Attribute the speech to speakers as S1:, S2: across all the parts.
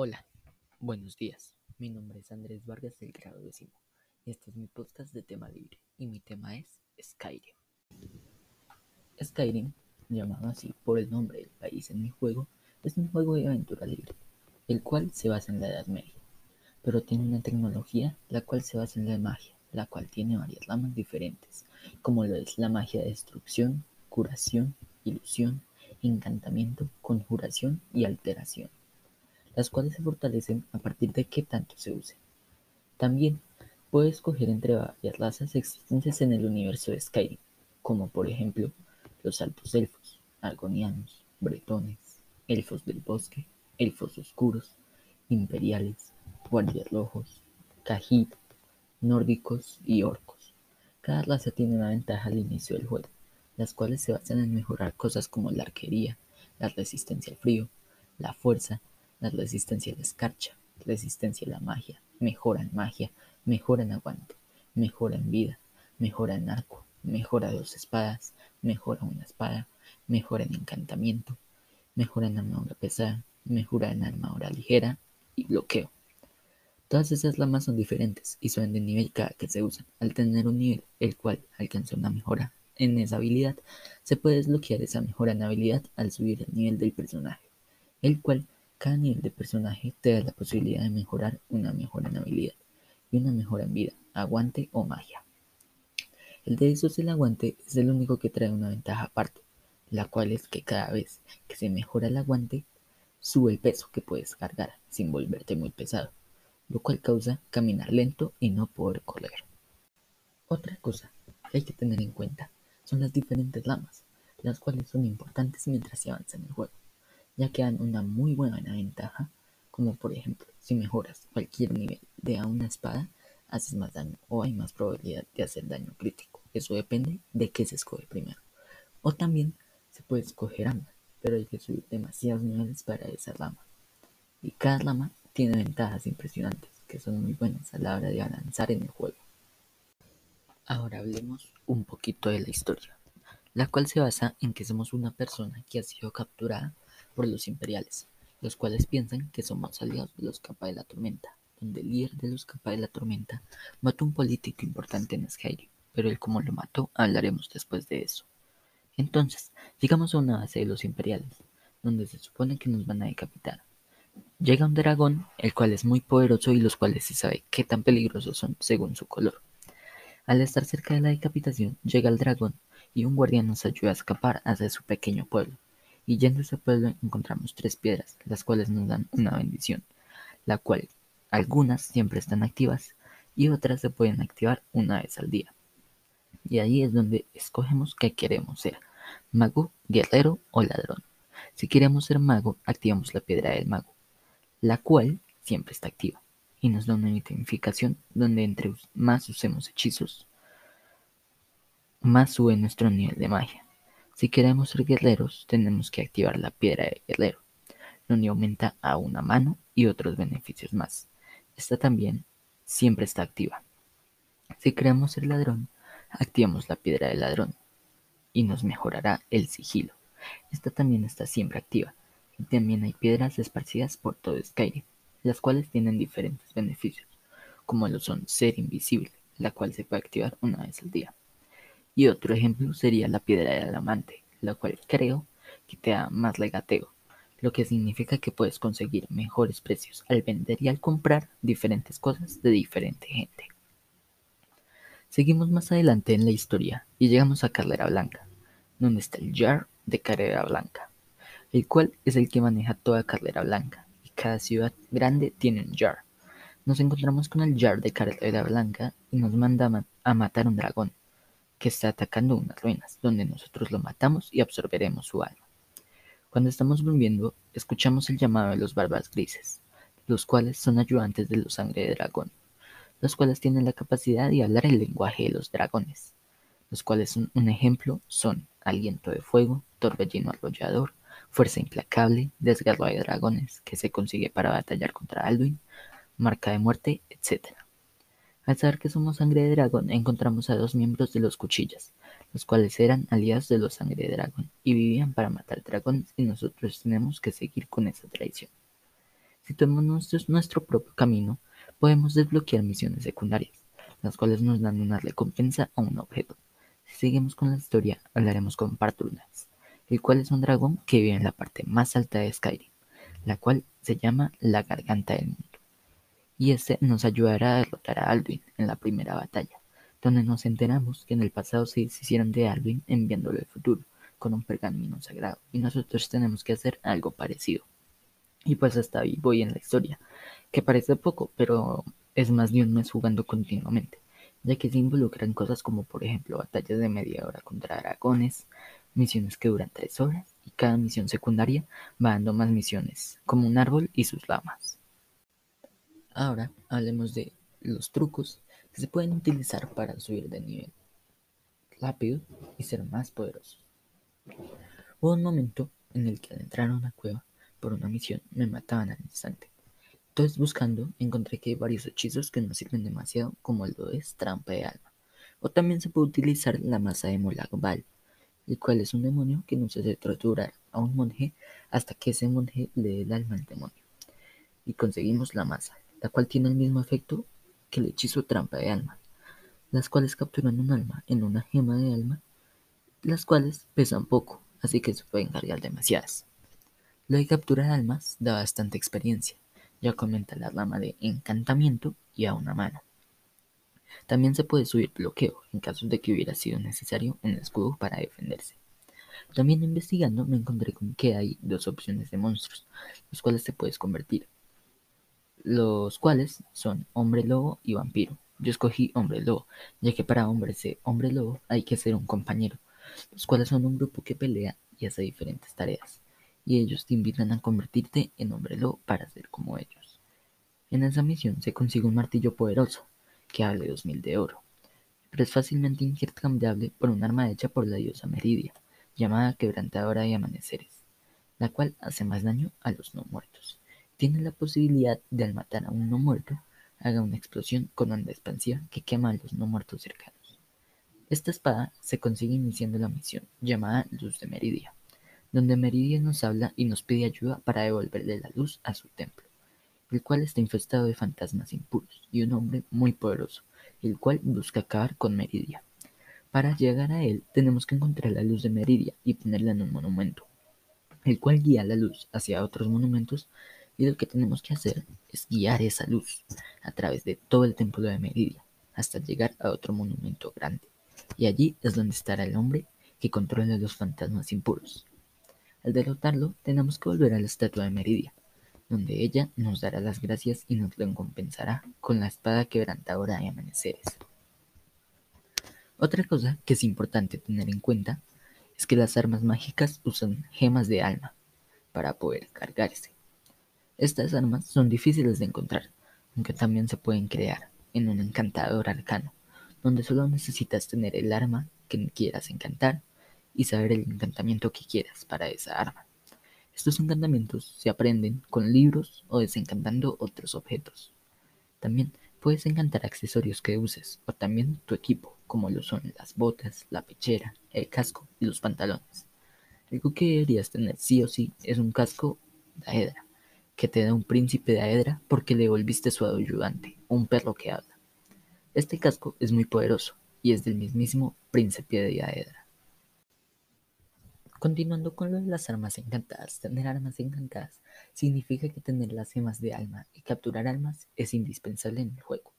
S1: Hola, buenos días. Mi nombre es Andrés Vargas del grado décimo este es mi podcast de tema libre y mi tema es Skyrim. Skyrim, llamado así por el nombre del país en el juego, es un juego de aventura libre, el cual se basa en la Edad Media, pero tiene una tecnología la cual se basa en la magia, la cual tiene varias ramas diferentes, como lo es la magia de destrucción, curación, ilusión, encantamiento, conjuración y alteración las cuales se fortalecen a partir de qué tanto se use. También puede escoger entre varias razas existentes en el universo de Skyrim, como por ejemplo los altos elfos, argonianos, bretones, elfos del bosque, elfos oscuros, imperiales, guardias rojos, cajit, nórdicos y orcos. Cada raza tiene una ventaja al inicio del juego, las cuales se basan en mejorar cosas como la arquería, la resistencia al frío, la fuerza la resistencia a la escarcha, resistencia a la magia, mejora en magia, mejora en aguante, mejora en vida, mejora en arco, mejora dos espadas, mejora una espada, mejora en encantamiento, mejora en armadura pesada, mejora en armadura ligera y bloqueo. Todas esas ramas son diferentes y son de nivel cada que se usan. Al tener un nivel el cual alcanza una mejora en esa habilidad, se puede desbloquear esa mejora en habilidad al subir el nivel del personaje, el cual cada nivel de personaje te da la posibilidad de mejorar una mejora en habilidad y una mejora en vida, aguante o magia. El de esos el aguante es el único que trae una ventaja aparte, la cual es que cada vez que se mejora el aguante, sube el peso que puedes cargar sin volverte muy pesado, lo cual causa caminar lento y no poder correr. Otra cosa que hay que tener en cuenta son las diferentes lamas, las cuales son importantes mientras se avanza en el juego ya que dan una muy buena ventaja, como por ejemplo, si mejoras cualquier nivel de a una espada, haces más daño o hay más probabilidad de hacer daño crítico. Eso depende de qué se escoge primero. O también se puede escoger ambas, pero hay que subir demasiados niveles para esa rama. Y cada rama tiene ventajas impresionantes que son muy buenas a la hora de avanzar en el juego. Ahora hablemos un poquito de la historia, la cual se basa en que somos una persona que ha sido capturada por los imperiales, los cuales piensan que somos aliados de los Capa de la Tormenta, donde el líder de los Capa de la Tormenta mató a un político importante en Skyrim, pero el cómo lo mató hablaremos después de eso. Entonces, llegamos a una base de los imperiales, donde se supone que nos van a decapitar. Llega un dragón, el cual es muy poderoso y los cuales se sabe qué tan peligrosos son según su color. Al estar cerca de la decapitación, llega el dragón y un guardián nos ayuda a escapar hacia su pequeño pueblo y yendo a ese pueblo encontramos tres piedras, las cuales nos dan una bendición, la cual algunas siempre están activas y otras se pueden activar una vez al día. Y ahí es donde escogemos qué queremos ser, mago, guerrero o ladrón. Si queremos ser mago, activamos la piedra del mago, la cual siempre está activa y nos da una identificación donde entre más usemos hechizos, más sube nuestro nivel de magia. Si queremos ser guerreros, tenemos que activar la piedra de guerrero, donde aumenta a una mano y otros beneficios más. Esta también siempre está activa. Si queremos ser ladrón, activamos la piedra de ladrón y nos mejorará el sigilo. Esta también está siempre activa. Y también hay piedras esparcidas por todo Skyrim, las cuales tienen diferentes beneficios, como lo son ser invisible, la cual se puede activar una vez al día. Y otro ejemplo sería la piedra del amante, la cual creo que te da más legateo, lo que significa que puedes conseguir mejores precios al vender y al comprar diferentes cosas de diferente gente. Seguimos más adelante en la historia y llegamos a Carrera Blanca, donde está el Jar de Carrera Blanca, el cual es el que maneja toda Carrera Blanca y cada ciudad grande tiene un Jar. Nos encontramos con el Jar de Carrera Blanca y nos manda a matar un dragón, que está atacando unas ruinas, donde nosotros lo matamos y absorberemos su alma. Cuando estamos volviendo, escuchamos el llamado de los barbas grises, los cuales son ayudantes de los sangre de dragón, los cuales tienen la capacidad de hablar el lenguaje de los dragones, los cuales son un ejemplo son aliento de fuego, torbellino arrollador, fuerza implacable, desgarro de dragones que se consigue para batallar contra Alduin, marca de muerte, etc. Al saber que somos sangre de dragón, encontramos a dos miembros de los cuchillas, los cuales eran aliados de los sangre de dragón y vivían para matar dragones y nosotros tenemos que seguir con esa tradición. Si tomamos nuestro propio camino, podemos desbloquear misiones secundarias, las cuales nos dan una recompensa o un objeto. Si seguimos con la historia, hablaremos con Parturnas, el cual es un dragón que vive en la parte más alta de Skyrim, la cual se llama la Garganta del Mundo. Y este nos ayudará a derrotar a Alduin en la primera batalla, donde nos enteramos que en el pasado se deshicieron de Alduin enviándolo al futuro con un pergamino sagrado, y nosotros tenemos que hacer algo parecido. Y pues hasta ahí voy en la historia, que parece poco, pero es más de un mes jugando continuamente, ya que se involucran cosas como por ejemplo batallas de media hora contra dragones, misiones que duran tres horas, y cada misión secundaria va dando más misiones, como un árbol y sus lamas. Ahora hablemos de los trucos que se pueden utilizar para subir de nivel rápido y ser más poderosos. Hubo un momento en el que al entrar a una cueva por una misión me mataban al instante. Entonces buscando encontré que hay varios hechizos que no sirven demasiado como lo es trampa de alma. O también se puede utilizar la masa de Molagbal, el cual es un demonio que nos hace torturar a un monje hasta que ese monje le dé el alma al demonio. Y conseguimos la masa, la cual tiene el mismo efecto que el hechizo trampa de alma, las cuales capturan un alma en una gema de alma, las cuales pesan poco, así que se pueden cargar demasiadas. Lo de capturar almas da bastante experiencia, ya comenta la rama de encantamiento y a una mano. También se puede subir bloqueo en caso de que hubiera sido necesario un escudo para defenderse. También investigando me encontré con que hay dos opciones de monstruos, los cuales te puedes convertir, los cuales son hombre lobo y vampiro. Yo escogí hombre lobo, ya que para hombre ser hombre lobo hay que ser un compañero, los cuales son un grupo que pelea y hace diferentes tareas y ellos te invitan a convertirte en hombre lobo para ser como ellos. En esa misión se consigue un martillo poderoso, que vale 2000 de oro, pero es fácilmente intercambiable por un arma hecha por la diosa Meridia, llamada Quebrantadora de Amaneceres, la cual hace más daño a los no muertos. Tiene la posibilidad de al matar a un no muerto, haga una explosión con onda expansiva que quema a los no muertos cercanos. Esta espada se consigue iniciando la misión, llamada Luz de Meridia donde Meridia nos habla y nos pide ayuda para devolverle la luz a su templo, el cual está infestado de fantasmas impuros y un hombre muy poderoso, el cual busca acabar con Meridia. Para llegar a él tenemos que encontrar la luz de Meridia y ponerla en un monumento, el cual guía la luz hacia otros monumentos y lo que tenemos que hacer es guiar esa luz a través de todo el templo de Meridia hasta llegar a otro monumento grande. Y allí es donde estará el hombre que controla los fantasmas impuros. Al derrotarlo, tenemos que volver a la estatua de Meridia, donde ella nos dará las gracias y nos recompensará con la espada quebrantadora de amaneceres. Otra cosa que es importante tener en cuenta es que las armas mágicas usan gemas de alma para poder cargarse. Estas armas son difíciles de encontrar, aunque también se pueden crear en un encantador arcano, donde solo necesitas tener el arma que quieras encantar y saber el encantamiento que quieras para esa arma. Estos encantamientos se aprenden con libros o desencantando otros objetos. También puedes encantar accesorios que uses o también tu equipo, como lo son las botas, la pechera, el casco y los pantalones. Algo que deberías tener sí o sí es un casco de Aedra, que te da un príncipe de Aedra porque le volviste su ayudante, un perro que habla. Este casco es muy poderoso y es del mismísimo príncipe de Aedra. Continuando con lo de las armas encantadas, tener armas encantadas significa que tener las gemas de alma y capturar almas es indispensable en el juego.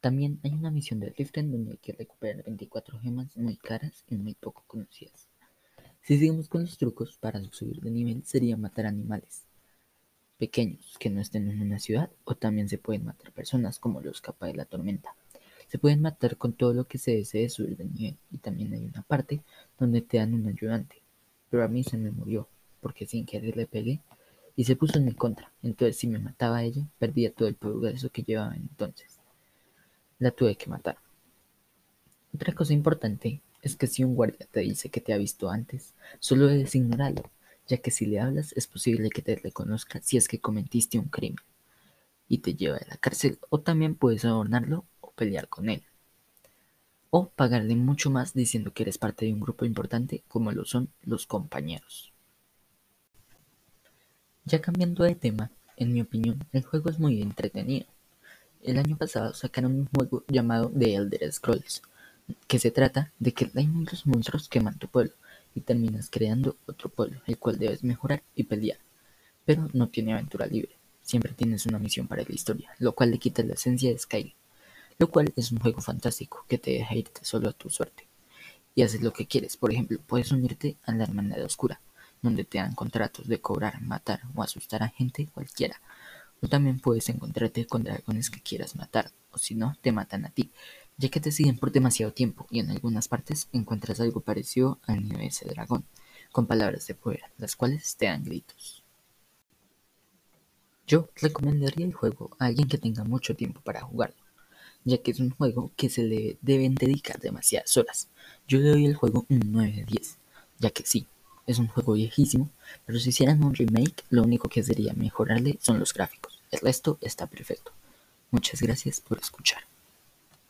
S1: También hay una misión de Riften donde hay que recuperar 24 gemas muy caras y muy poco conocidas. Si seguimos con los trucos para subir de nivel sería matar animales pequeños que no estén en una ciudad o también se pueden matar personas como los capas de la tormenta. Se pueden matar con todo lo que se desee subir de nivel y también hay una parte donde te dan un ayudante pero a mí se me murió, porque sin querer le pegué y se puso en mi contra. Entonces, si me mataba ella, perdía todo el progreso que llevaba entonces. La tuve que matar. Otra cosa importante es que si un guardia te dice que te ha visto antes, solo debes ignorarlo, ya que si le hablas es posible que te reconozca si es que cometiste un crimen y te lleva a la cárcel, o también puedes adornarlo o pelear con él o pagarle mucho más diciendo que eres parte de un grupo importante como lo son los compañeros. Ya cambiando de tema, En mi opinión, el juego es muy entretenido. El año pasado sacaron un juego llamado The Elder Scrolls, que se trata de que hay muchos monstruos que queman tu pueblo y terminas creando otro pueblo, el cual debes mejorar y pelear. Pero no tiene aventura libre, siempre tienes una misión para la historia, lo cual le quita la esencia de Skyrim, lo cual es un juego fantástico que te deja irte solo a tu suerte. Y haces lo que quieres, por ejemplo, puedes unirte a la Hermandad Oscura, donde te dan contratos de cobrar, matar o asustar a gente cualquiera. O también puedes encontrarte con dragones que quieras matar, o si no, te matan a ti, ya que te siguen por demasiado tiempo y en algunas partes encuentras algo parecido al nivel de dragón, con palabras de poder, las cuales te dan gritos. Yo recomendaría el juego a alguien que tenga mucho tiempo para jugarlo, ya que es un juego que se le deben dedicar demasiadas horas. Yo le doy el juego un 9 de 10, ya que sí, es un juego viejísimo, pero si hicieran un remake, lo único que sería mejorarle son los gráficos. El resto está perfecto. Muchas gracias por escuchar.